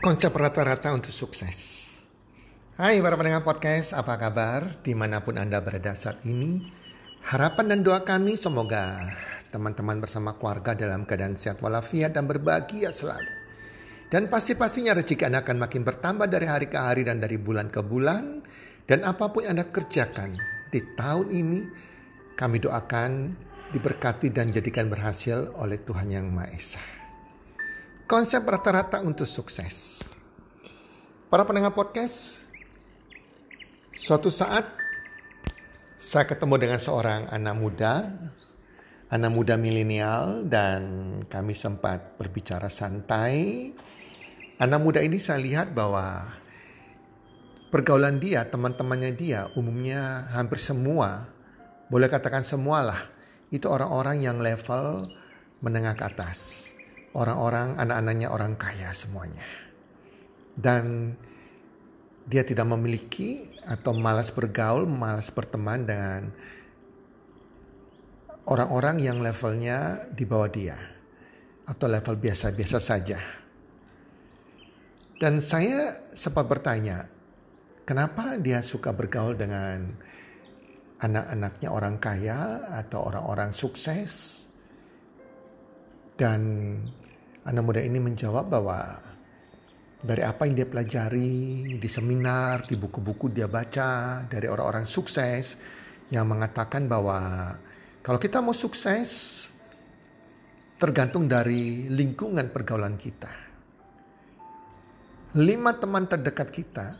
Konsep rata-rata untuk sukses. Hai para pendengar podcast, apa kabar? Di mana pun Anda berada saat ini, harapan dan doa kami semoga teman-teman bersama keluarga dalam keadaan sehat walafiat dan berbahagia selalu. Dan pasti-pastinya rezeki Anda akan makin bertambah dari hari ke hari dan dari bulan ke bulan. Dan apa pun yang Anda kerjakan di tahun ini, kami doakan diberkati dan jadikan berhasil oleh Tuhan Yang Maha Esa. Konsep rata-rata untuk sukses. Para pendengar podcast, suatu saat saya ketemu dengan seorang anak muda, anak muda milenial dan kami sempat berbicara santai. Anak muda ini saya lihat bahwa pergaulan dia, teman-temannya dia umumnya hampir semua, boleh katakan semualah, itu orang-orang yang level menengah ke atas orang-orang anak-anaknya orang kaya semuanya. Dan dia tidak memiliki atau malas bergaul, malas berteman dengan orang-orang yang levelnya di bawah dia atau level biasa-biasa saja. Dan saya sempat bertanya, kenapa dia suka bergaul dengan anak-anaknya orang kaya atau orang-orang sukses? Dan Anak muda ini menjawab bahwa dari apa yang dia pelajari di seminar, di buku-buku dia baca, dari orang-orang sukses yang mengatakan bahwa kalau kita mau sukses tergantung dari lingkungan pergaulan kita. Lima teman terdekat kita,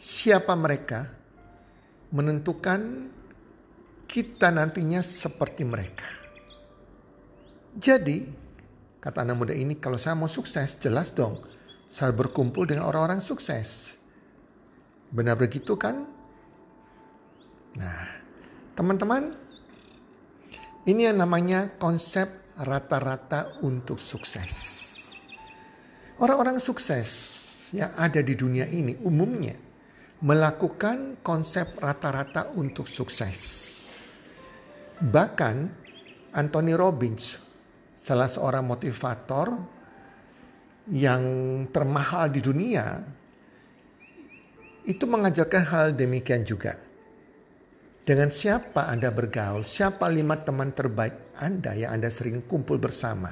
siapa mereka, menentukan kita nantinya seperti mereka. Jadi, Kata anak muda ini, kalau saya mau sukses, jelas dong. Saya berkumpul dengan orang-orang sukses. Benar begitu kan? Nah, teman-teman, ini yang namanya konsep rata-rata untuk sukses. Orang-orang sukses yang ada di dunia ini umumnya melakukan konsep rata-rata untuk sukses. Bahkan Anthony Robbins salah seorang motivator yang termahal di dunia itu mengajarkan hal demikian juga. Dengan siapa Anda bergaul, siapa lima teman terbaik Anda yang Anda sering kumpul bersama.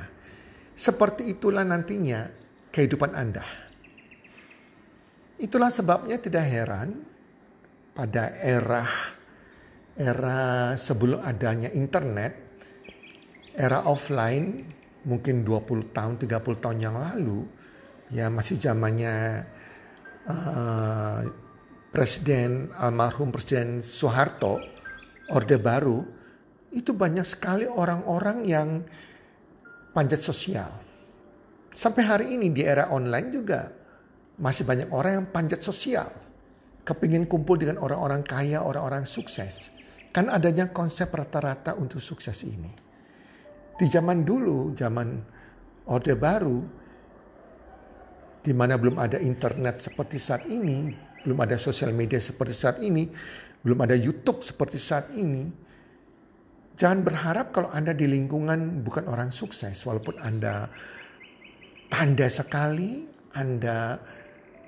Seperti itulah nantinya kehidupan Anda. Itulah sebabnya tidak heran pada era era sebelum adanya internet era offline mungkin 20 tahun 30 tahun yang lalu ya masih zamannya uh, Presiden almarhum Presiden Soeharto Orde Baru itu banyak sekali orang-orang yang panjat sosial. Sampai hari ini di era online juga masih banyak orang yang panjat sosial. Kepingin kumpul dengan orang-orang kaya, orang-orang sukses. Kan adanya konsep rata-rata untuk sukses ini. Di zaman dulu, zaman Orde Baru, di mana belum ada internet seperti saat ini, belum ada sosial media seperti saat ini, belum ada YouTube seperti saat ini. Jangan berharap kalau Anda di lingkungan bukan orang sukses, walaupun Anda pandai sekali, Anda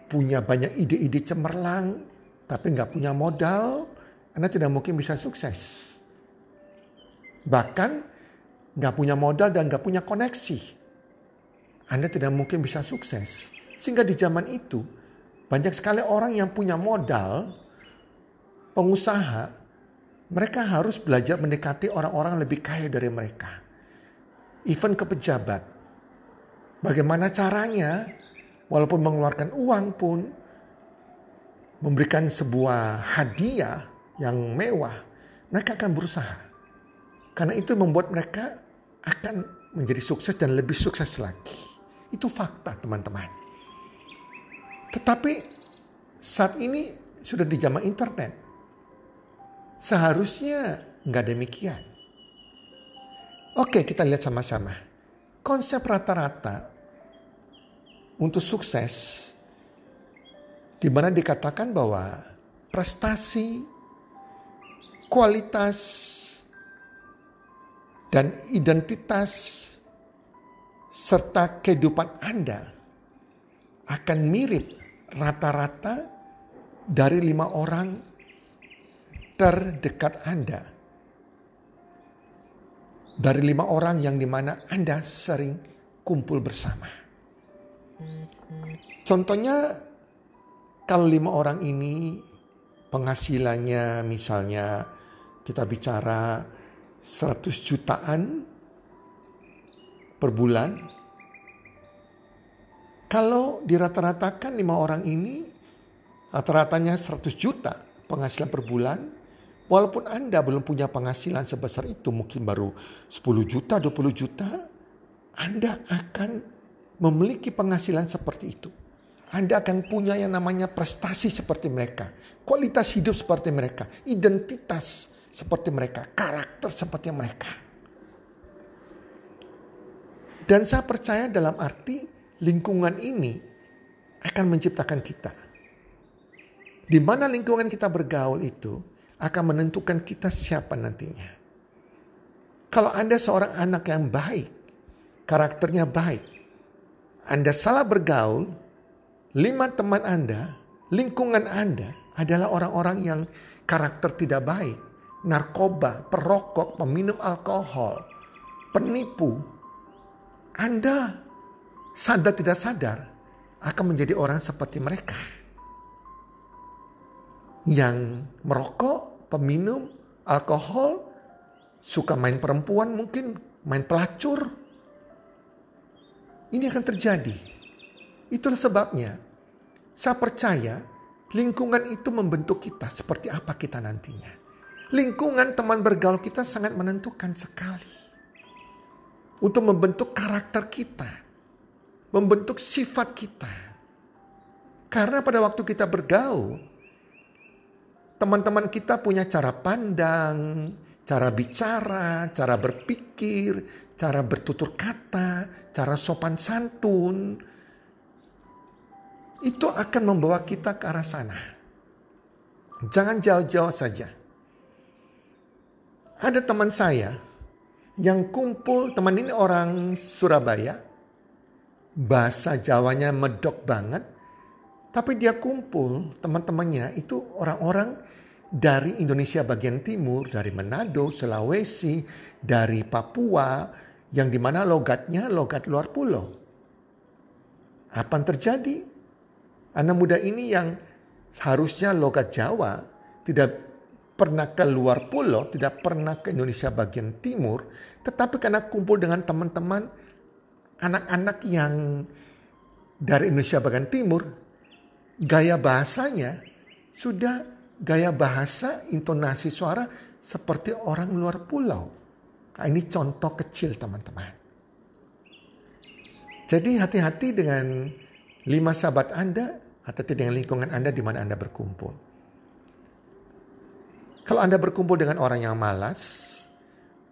punya banyak ide-ide cemerlang, tapi nggak punya modal, Anda tidak mungkin bisa sukses. Bahkan nggak punya modal dan nggak punya koneksi, Anda tidak mungkin bisa sukses. Sehingga di zaman itu banyak sekali orang yang punya modal, pengusaha, mereka harus belajar mendekati orang-orang lebih kaya dari mereka. Even ke pejabat. Bagaimana caranya, walaupun mengeluarkan uang pun, memberikan sebuah hadiah yang mewah, mereka akan berusaha. Karena itu membuat mereka akan menjadi sukses dan lebih sukses lagi. Itu fakta teman-teman. Tetapi saat ini sudah di zaman internet. Seharusnya nggak demikian. Oke kita lihat sama-sama. Konsep rata-rata untuk sukses di mana dikatakan bahwa prestasi, kualitas, dan identitas serta kehidupan Anda akan mirip rata-rata dari lima orang terdekat Anda. Dari lima orang yang di mana Anda sering kumpul bersama. Contohnya kalau lima orang ini penghasilannya misalnya kita bicara 100 jutaan per bulan. Kalau dirata-ratakan lima orang ini rata-ratanya 100 juta penghasilan per bulan. Walaupun Anda belum punya penghasilan sebesar itu mungkin baru 10 juta, 20 juta. Anda akan memiliki penghasilan seperti itu. Anda akan punya yang namanya prestasi seperti mereka. Kualitas hidup seperti mereka. Identitas seperti mereka. Karakter seperti mereka. Dan saya percaya dalam arti lingkungan ini akan menciptakan kita. Di mana lingkungan kita bergaul itu akan menentukan kita siapa nantinya. Kalau Anda seorang anak yang baik, karakternya baik, Anda salah bergaul, lima teman Anda, lingkungan Anda adalah orang-orang yang karakter tidak baik, narkoba, perokok, peminum alkohol, penipu, anda sadar tidak sadar akan menjadi orang seperti mereka. Yang merokok, peminum, alkohol, suka main perempuan mungkin, main pelacur. Ini akan terjadi. Itulah sebabnya saya percaya lingkungan itu membentuk kita seperti apa kita nantinya. Lingkungan teman bergaul kita sangat menentukan sekali untuk membentuk karakter kita, membentuk sifat kita. Karena pada waktu kita bergaul, teman-teman kita punya cara pandang, cara bicara, cara berpikir, cara bertutur kata, cara sopan santun. Itu akan membawa kita ke arah sana. Jangan jauh-jauh saja. Ada teman saya yang kumpul teman ini orang Surabaya. Bahasa Jawanya medok banget. Tapi dia kumpul teman-temannya itu orang-orang dari Indonesia bagian timur, dari Manado, Sulawesi, dari Papua, yang di mana logatnya logat luar pulau. Apa yang terjadi? Anak muda ini yang seharusnya logat Jawa tidak pernah ke luar pulau, tidak pernah ke Indonesia bagian timur, tetapi karena kumpul dengan teman-teman anak-anak yang dari Indonesia bagian timur, gaya bahasanya sudah gaya bahasa intonasi suara seperti orang luar pulau. Nah, ini contoh kecil teman-teman. Jadi hati-hati dengan lima sahabat Anda, hati-hati dengan lingkungan Anda di mana Anda berkumpul. Kalau Anda berkumpul dengan orang yang malas,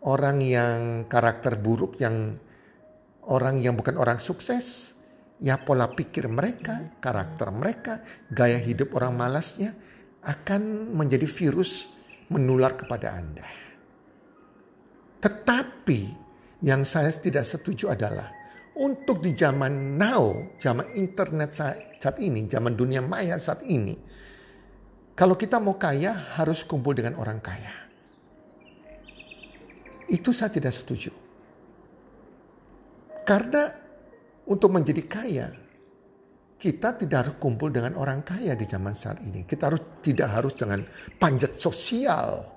orang yang karakter buruk, yang orang yang bukan orang sukses, ya pola pikir mereka, karakter mereka, gaya hidup orang malasnya akan menjadi virus menular kepada Anda. Tetapi yang saya tidak setuju adalah untuk di zaman now, zaman internet saat ini, zaman dunia maya saat ini, kalau kita mau kaya harus kumpul dengan orang kaya. Itu saya tidak setuju. Karena untuk menjadi kaya, kita tidak harus kumpul dengan orang kaya di zaman saat ini. Kita harus tidak harus dengan panjat sosial.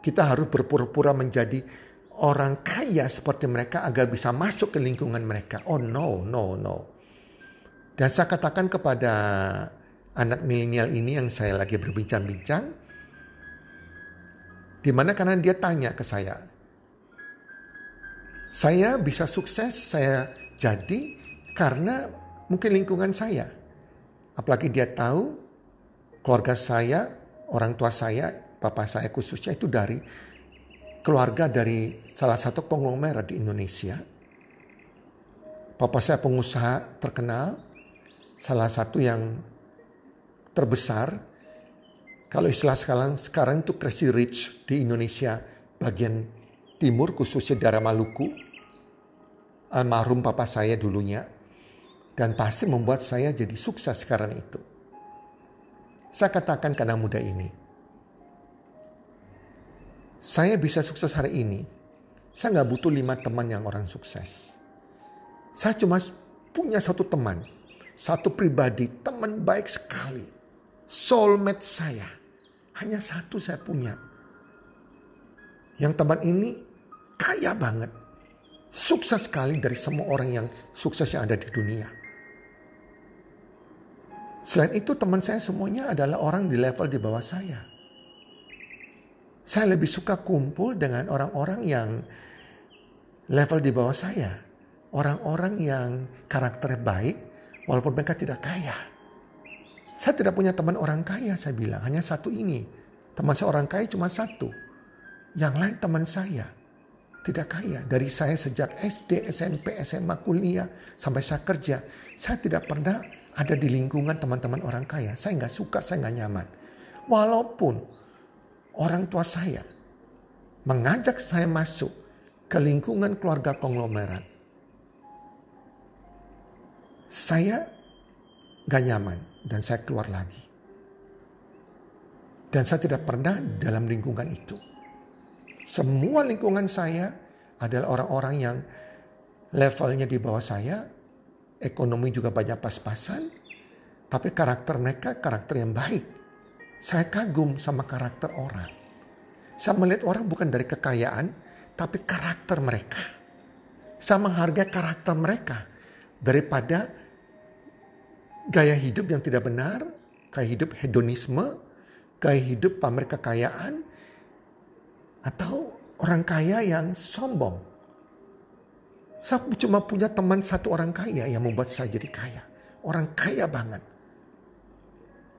Kita harus berpura-pura menjadi orang kaya seperti mereka agar bisa masuk ke lingkungan mereka. Oh no, no, no. Dan saya katakan kepada anak milenial ini yang saya lagi berbincang-bincang. Di mana karena dia tanya ke saya. Saya bisa sukses, saya jadi karena mungkin lingkungan saya. Apalagi dia tahu keluarga saya, orang tua saya, papa saya khususnya itu dari keluarga dari salah satu konglomerat di Indonesia. Papa saya pengusaha terkenal, salah satu yang terbesar. Kalau istilah sekarang, sekarang itu crazy rich di Indonesia bagian timur khususnya daerah Maluku. Almarhum papa saya dulunya. dan pasti membuat saya jadi sukses sekarang itu. Saya katakan karena muda ini, saya bisa sukses hari ini. Saya nggak butuh lima teman yang orang sukses. Saya cuma punya satu teman, satu pribadi, teman baik sekali, soulmate saya. Hanya satu saya punya. Yang teman ini kaya banget, sukses sekali dari semua orang yang sukses yang ada di dunia. Selain itu teman saya semuanya adalah orang di level di bawah saya. Saya lebih suka kumpul dengan orang-orang yang level di bawah saya. Orang-orang yang karakter baik walaupun mereka tidak kaya. Saya tidak punya teman orang kaya saya bilang. Hanya satu ini. Teman saya orang kaya cuma satu. Yang lain teman saya. Tidak kaya. Dari saya sejak SD, SMP, SMA, kuliah. Sampai saya kerja. Saya tidak pernah ada di lingkungan teman-teman orang kaya. Saya nggak suka, saya nggak nyaman. Walaupun orang tua saya mengajak saya masuk ke lingkungan keluarga konglomerat. Saya nggak nyaman dan saya keluar lagi. Dan saya tidak pernah dalam lingkungan itu. Semua lingkungan saya adalah orang-orang yang levelnya di bawah saya, ekonomi juga banyak pas-pasan, tapi karakter mereka karakter yang baik. Saya kagum sama karakter orang. Saya melihat orang bukan dari kekayaan, tapi karakter mereka. Saya menghargai karakter mereka daripada gaya hidup yang tidak benar, gaya hidup hedonisme, gaya hidup pamer kekayaan, atau orang kaya yang sombong. Saya cuma punya teman satu orang kaya yang membuat saya jadi kaya. Orang kaya banget.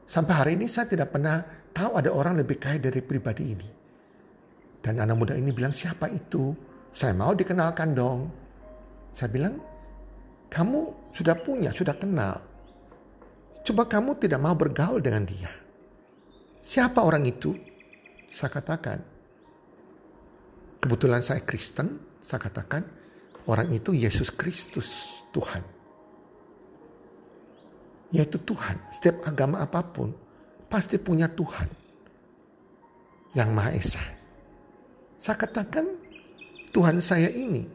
Sampai hari ini saya tidak pernah tahu ada orang lebih kaya dari pribadi ini. Dan anak muda ini bilang siapa itu? Saya mau dikenalkan dong. Saya bilang kamu sudah punya, sudah kenal. Coba kamu tidak mau bergaul dengan dia. Siapa orang itu? Saya katakan. Kebetulan saya Kristen, saya katakan Orang itu Yesus Kristus Tuhan. Yaitu Tuhan. Setiap agama apa pun pasti punya Tuhan. Yang Maha Esa. Saya katakan Tuhan saya ini.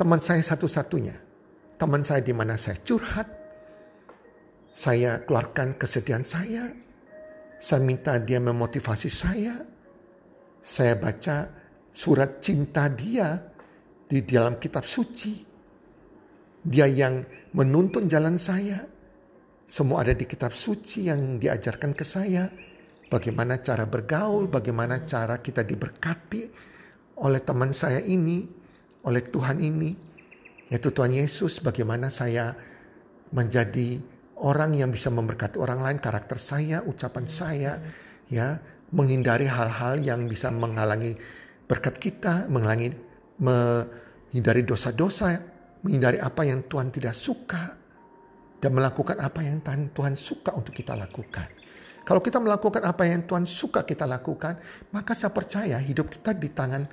Teman saya satu-satunya. Teman saya di mana saya curhat. Saya keluarkan kesedihan saya. Saya minta dia memotivasi saya. Saya baca surat cinta dia di dalam kitab suci. Dia yang menuntun jalan saya. Semua ada di kitab suci yang diajarkan ke saya. Bagaimana cara bergaul, bagaimana cara kita diberkati oleh teman saya ini, oleh Tuhan ini, yaitu Tuhan Yesus. Bagaimana saya menjadi orang yang bisa memberkati orang lain, karakter saya, ucapan saya, ya, menghindari hal-hal yang bisa menghalangi berkat kita, menghalangi menghindari dosa-dosa, menghindari apa yang Tuhan tidak suka, dan melakukan apa yang Tuhan suka untuk kita lakukan. Kalau kita melakukan apa yang Tuhan suka kita lakukan, maka saya percaya hidup kita di tangan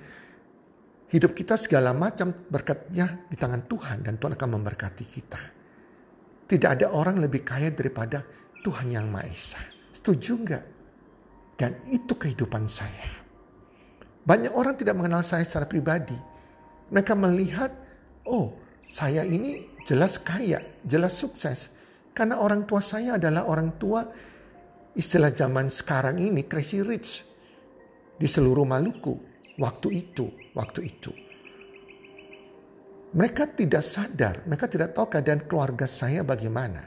hidup kita segala macam berkatnya di tangan Tuhan dan Tuhan akan memberkati kita. Tidak ada orang lebih kaya daripada Tuhan yang Maha Esa. Setuju enggak? Dan itu kehidupan saya. Banyak orang tidak mengenal saya secara pribadi. Mereka melihat, oh saya ini jelas kaya, jelas sukses. Karena orang tua saya adalah orang tua istilah zaman sekarang ini crazy rich di seluruh Maluku waktu itu, waktu itu. Mereka tidak sadar, mereka tidak tahu keadaan keluarga saya bagaimana.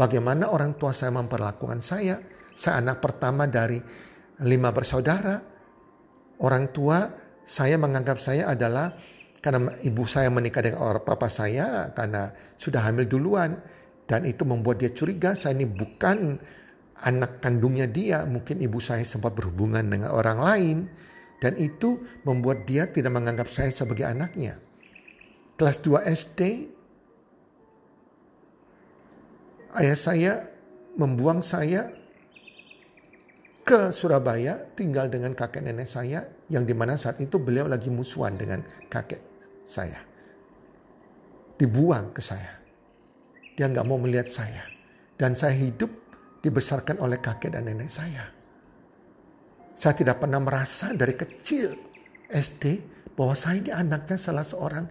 Bagaimana orang tua saya memperlakukan saya. Saya anak pertama dari lima bersaudara. Orang tua saya menganggap saya adalah karena ibu saya menikah dengan orang papa saya karena sudah hamil duluan dan itu membuat dia curiga saya ini bukan anak kandungnya dia mungkin ibu saya sempat berhubungan dengan orang lain dan itu membuat dia tidak menganggap saya sebagai anaknya kelas 2 SD ayah saya membuang saya ke Surabaya tinggal dengan kakek nenek saya yang di mana saat itu beliau lagi musuhan dengan kakek saya. Dibuang ke saya. Dia nggak mau melihat saya. Dan saya hidup dibesarkan oleh kakek dan nenek saya. Saya tidak pernah merasa dari kecil SD bahwa saya ini anaknya salah seorang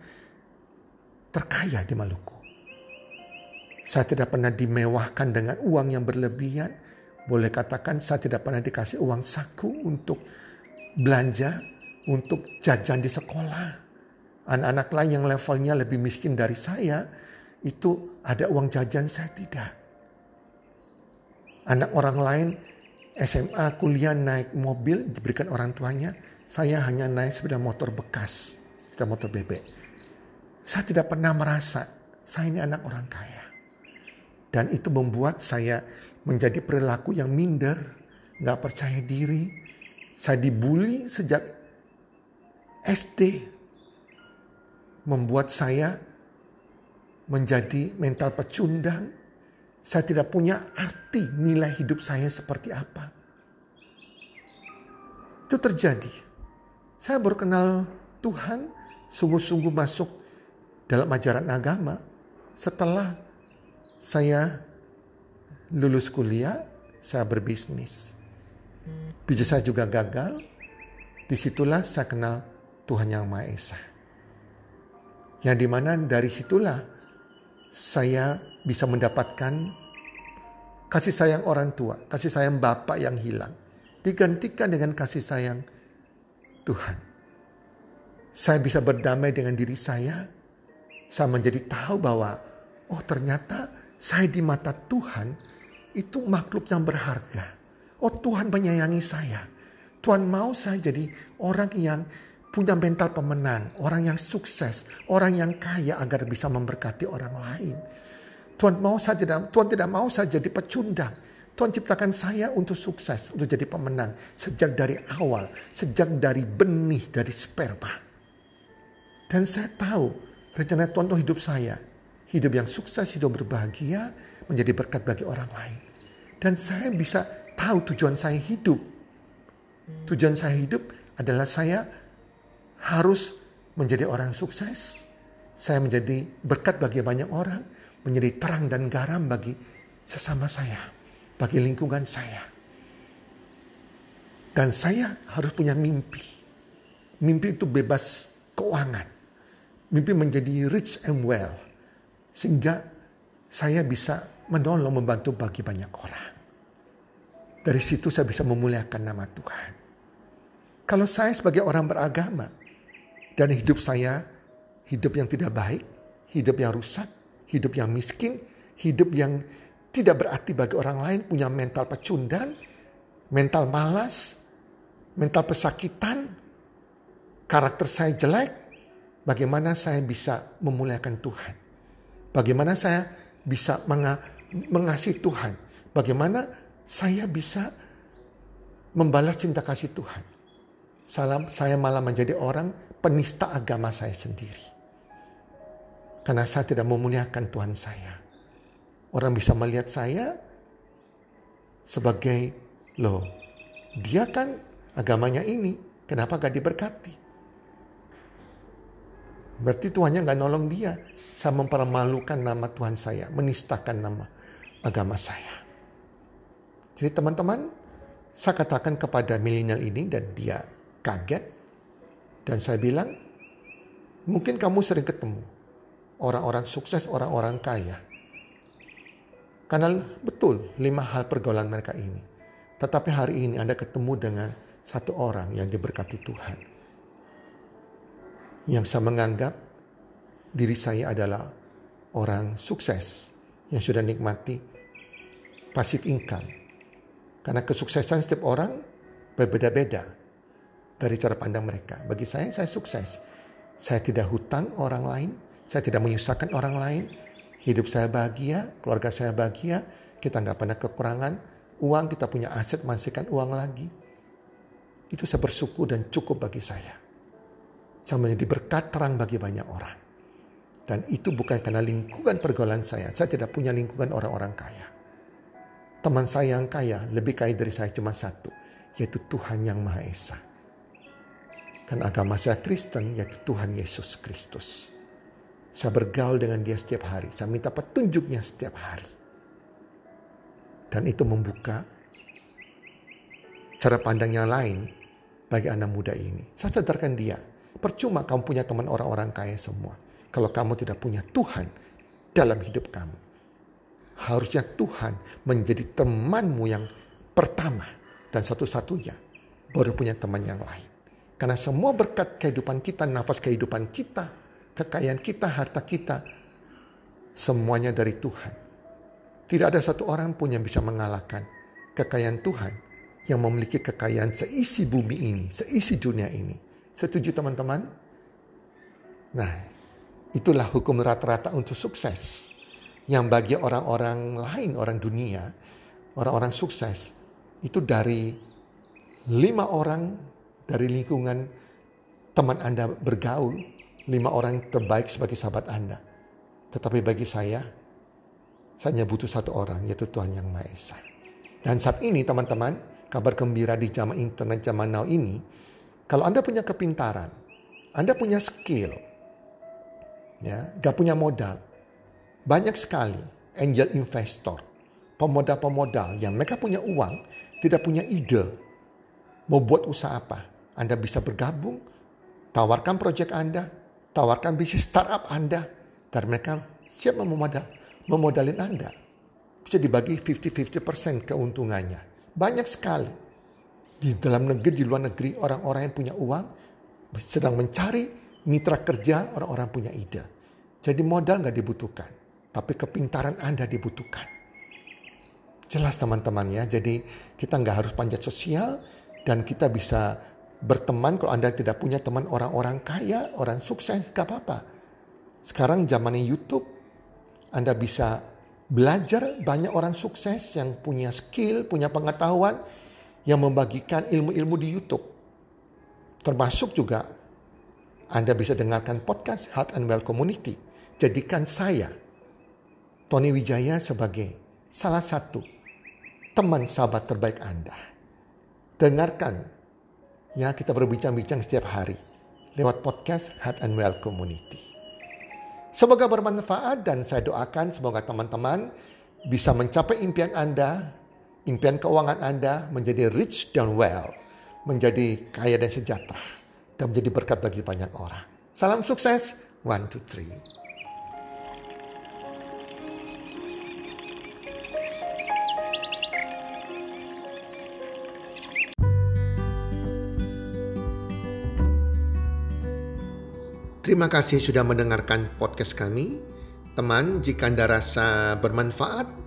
terkaya di Maluku. Saya tidak pernah dimewahkan dengan uang yang berlebihan. Boleh katakan saya tidak pernah dikasih uang saku untuk belanja, untuk jajan di sekolah. Anak-anak lain yang levelnya lebih miskin dari saya, itu ada uang jajan saya tidak. Anak orang lain SMA kuliah naik mobil diberikan orang tuanya, saya hanya naik sepeda motor bekas, sepeda motor bebek. Saya tidak pernah merasa saya ini anak orang kaya. Dan itu membuat saya menjadi perilaku yang minder, nggak percaya diri. Saya dibully sejak SD. Membuat saya menjadi mental pecundang. Saya tidak punya arti nilai hidup saya seperti apa. Itu terjadi. Saya berkenal Tuhan sungguh-sungguh masuk dalam ajaran agama setelah saya lulus kuliah, saya berbisnis. Bisnis saya juga gagal. Di situlah saya kenal Tuhan Yang Maha Esa. Yang di mana dari situlah saya bisa mendapatkan kasih sayang orang tua, kasih sayang bapak yang hilang. Digantikan dengan kasih sayang Tuhan. Saya bisa berdamai dengan diri saya. Saya menjadi tahu bahwa, oh ternyata saya di mata Tuhan itu makhluk yang berharga. Oh Tuhan menyayangi saya. Tuhan mau saya jadi orang yang punya mental pemenang, orang yang sukses, orang yang kaya agar bisa memberkati orang lain. Tuhan mau saya tidak, Tuhan tidak mau saya jadi pecundang. Tuhan ciptakan saya untuk sukses, untuk jadi pemenang sejak dari awal, sejak dari benih, dari sperma. Dan saya tahu rencana Tuhan untuk hidup saya, hidup yang sukses, hidup berbahagia, menjadi berkat bagi orang lain. Dan saya bisa tahu tujuan saya hidup. Tujuan saya hidup adalah saya harus menjadi orang sukses. Saya menjadi berkat bagi banyak orang, menjadi terang dan garam bagi sesama saya, bagi lingkungan saya. Dan saya harus punya mimpi. Mimpi itu bebas keuangan. Mimpi menjadi rich and well. Sehingga saya bisa menolong, membantu bagi banyak orang. Dari situ saya bisa memuliakan nama Tuhan. Kalau saya sebagai orang beragama, dan hidup saya hidup yang tidak baik, hidup yang rusak, hidup yang miskin, hidup yang tidak berarti bagi orang lain, punya mental pecundang, mental malas, mental pesakitan, karakter saya jelek, bagaimana saya bisa memuliakan Tuhan? Bagaimana saya bisa mengasihi Tuhan? Bagaimana saya bisa membalas cinta kasih Tuhan? Salam, saya malah menjadi orang penista agama saya sendiri. Karena saya tidak memuliakan Tuhan saya. Orang bisa melihat saya sebagai, loh, dia kan agamanya ini, kenapa gak diberkati? Berarti Tuhannya gak nolong dia. Saya mempermalukan nama Tuhan saya, menistakan nama agama saya. Jadi teman-teman, saya katakan kepada milenial ini dan dia kaget dan saya bilang, mungkin kamu sering ketemu orang-orang sukses, orang-orang kaya. Karena betul lima hal pergaulan mereka ini. Tetapi hari ini Anda ketemu dengan satu orang yang diberkati Tuhan. Yang saya menganggap diri saya adalah orang sukses yang sudah nikmati pasif income. Karena kesuksesan setiap orang berbeda-beda dari cara pandang mereka. Bagi saya, saya sukses. Saya tidak hutang orang lain, saya tidak menyusahkan orang lain. Hidup saya bahagia, keluarga saya bahagia, kita nggak pernah kekurangan uang, kita punya aset, menghasilkan uang lagi. Itu saya bersyukur dan cukup bagi saya. Saya menjadi berkat terang bagi banyak orang. Dan itu bukan karena lingkungan pergaulan saya. Saya tidak punya lingkungan orang-orang kaya. Teman saya yang kaya, lebih kaya dari saya cuma satu. Yaitu Tuhan yang Maha Esa. Kan agama saya Kristen yaitu Tuhan Yesus Kristus. Saya bergaul dengan dia setiap hari. Saya minta petunjuknya setiap hari. Dan itu membuka cara pandang yang lain bagi anak muda ini. Saya sadarkan dia, percuma kamu punya teman orang-orang kaya semua. Kalau kamu tidak punya Tuhan dalam hidup kamu. Harusnya Tuhan menjadi temanmu yang pertama dan satu-satunya. Baru punya teman yang lain. Karena semua berkat kehidupan kita, nafas kehidupan kita, kekayaan kita, harta kita, semuanya dari Tuhan. Tidak ada satu orang pun yang bisa mengalahkan kekayaan Tuhan yang memiliki kekayaan seisi bumi ini, seisi dunia ini. Setuju teman-teman? Nah, itulah hukum rata-rata untuk sukses. Yang bagi orang-orang lain, orang dunia, orang-orang sukses, itu dari lima orang dari lingkungan teman Anda bergaul, lima orang terbaik sebagai sahabat Anda. Tetapi bagi saya, saya butuh satu orang, yaitu Tuhan Yang Maha Esa. Dan saat ini teman-teman, kabar gembira di zaman internet zaman now ini, kalau Anda punya kepintaran, Anda punya skill, ya, gak punya modal, banyak sekali angel investor, pemodal-pemodal yang mereka punya uang, tidak punya ide, mau buat usaha apa. Anda bisa bergabung, tawarkan proyek Anda, tawarkan bisnis startup Anda dan mereka siap memodal, memodalin Anda. Bisa dibagi 50-50% keuntungannya. Banyak sekali. Di dalam negeri, di luar negeri, orang-orang yang punya uang sedang mencari mitra kerja orang-orang punya ide. Jadi modal nggak dibutuhkan, tapi kepintaran Anda dibutuhkan. Jelas teman-teman ya, jadi kita nggak harus panjat sosial dan kita bisa berteman kalau Anda tidak punya teman orang-orang kaya, orang sukses, gak apa-apa. Sekarang zamannya YouTube, Anda bisa belajar banyak orang sukses yang punya skill, punya pengetahuan, yang membagikan ilmu-ilmu di YouTube. Termasuk juga Anda bisa dengarkan podcast Health and Well Community. Jadikan saya, Tony Wijaya sebagai salah satu teman sahabat terbaik Anda. Dengarkan Ya, kita berbincang-bincang setiap hari lewat podcast Heart and Well Community. Semoga bermanfaat dan saya doakan semoga teman-teman bisa mencapai impian Anda, impian keuangan Anda menjadi rich dan well, menjadi kaya dan sejahtera, dan menjadi berkat bagi banyak orang. Salam sukses, one, two, three. Terima kasih sudah mendengarkan podcast kami. Teman, jika Anda rasa bermanfaat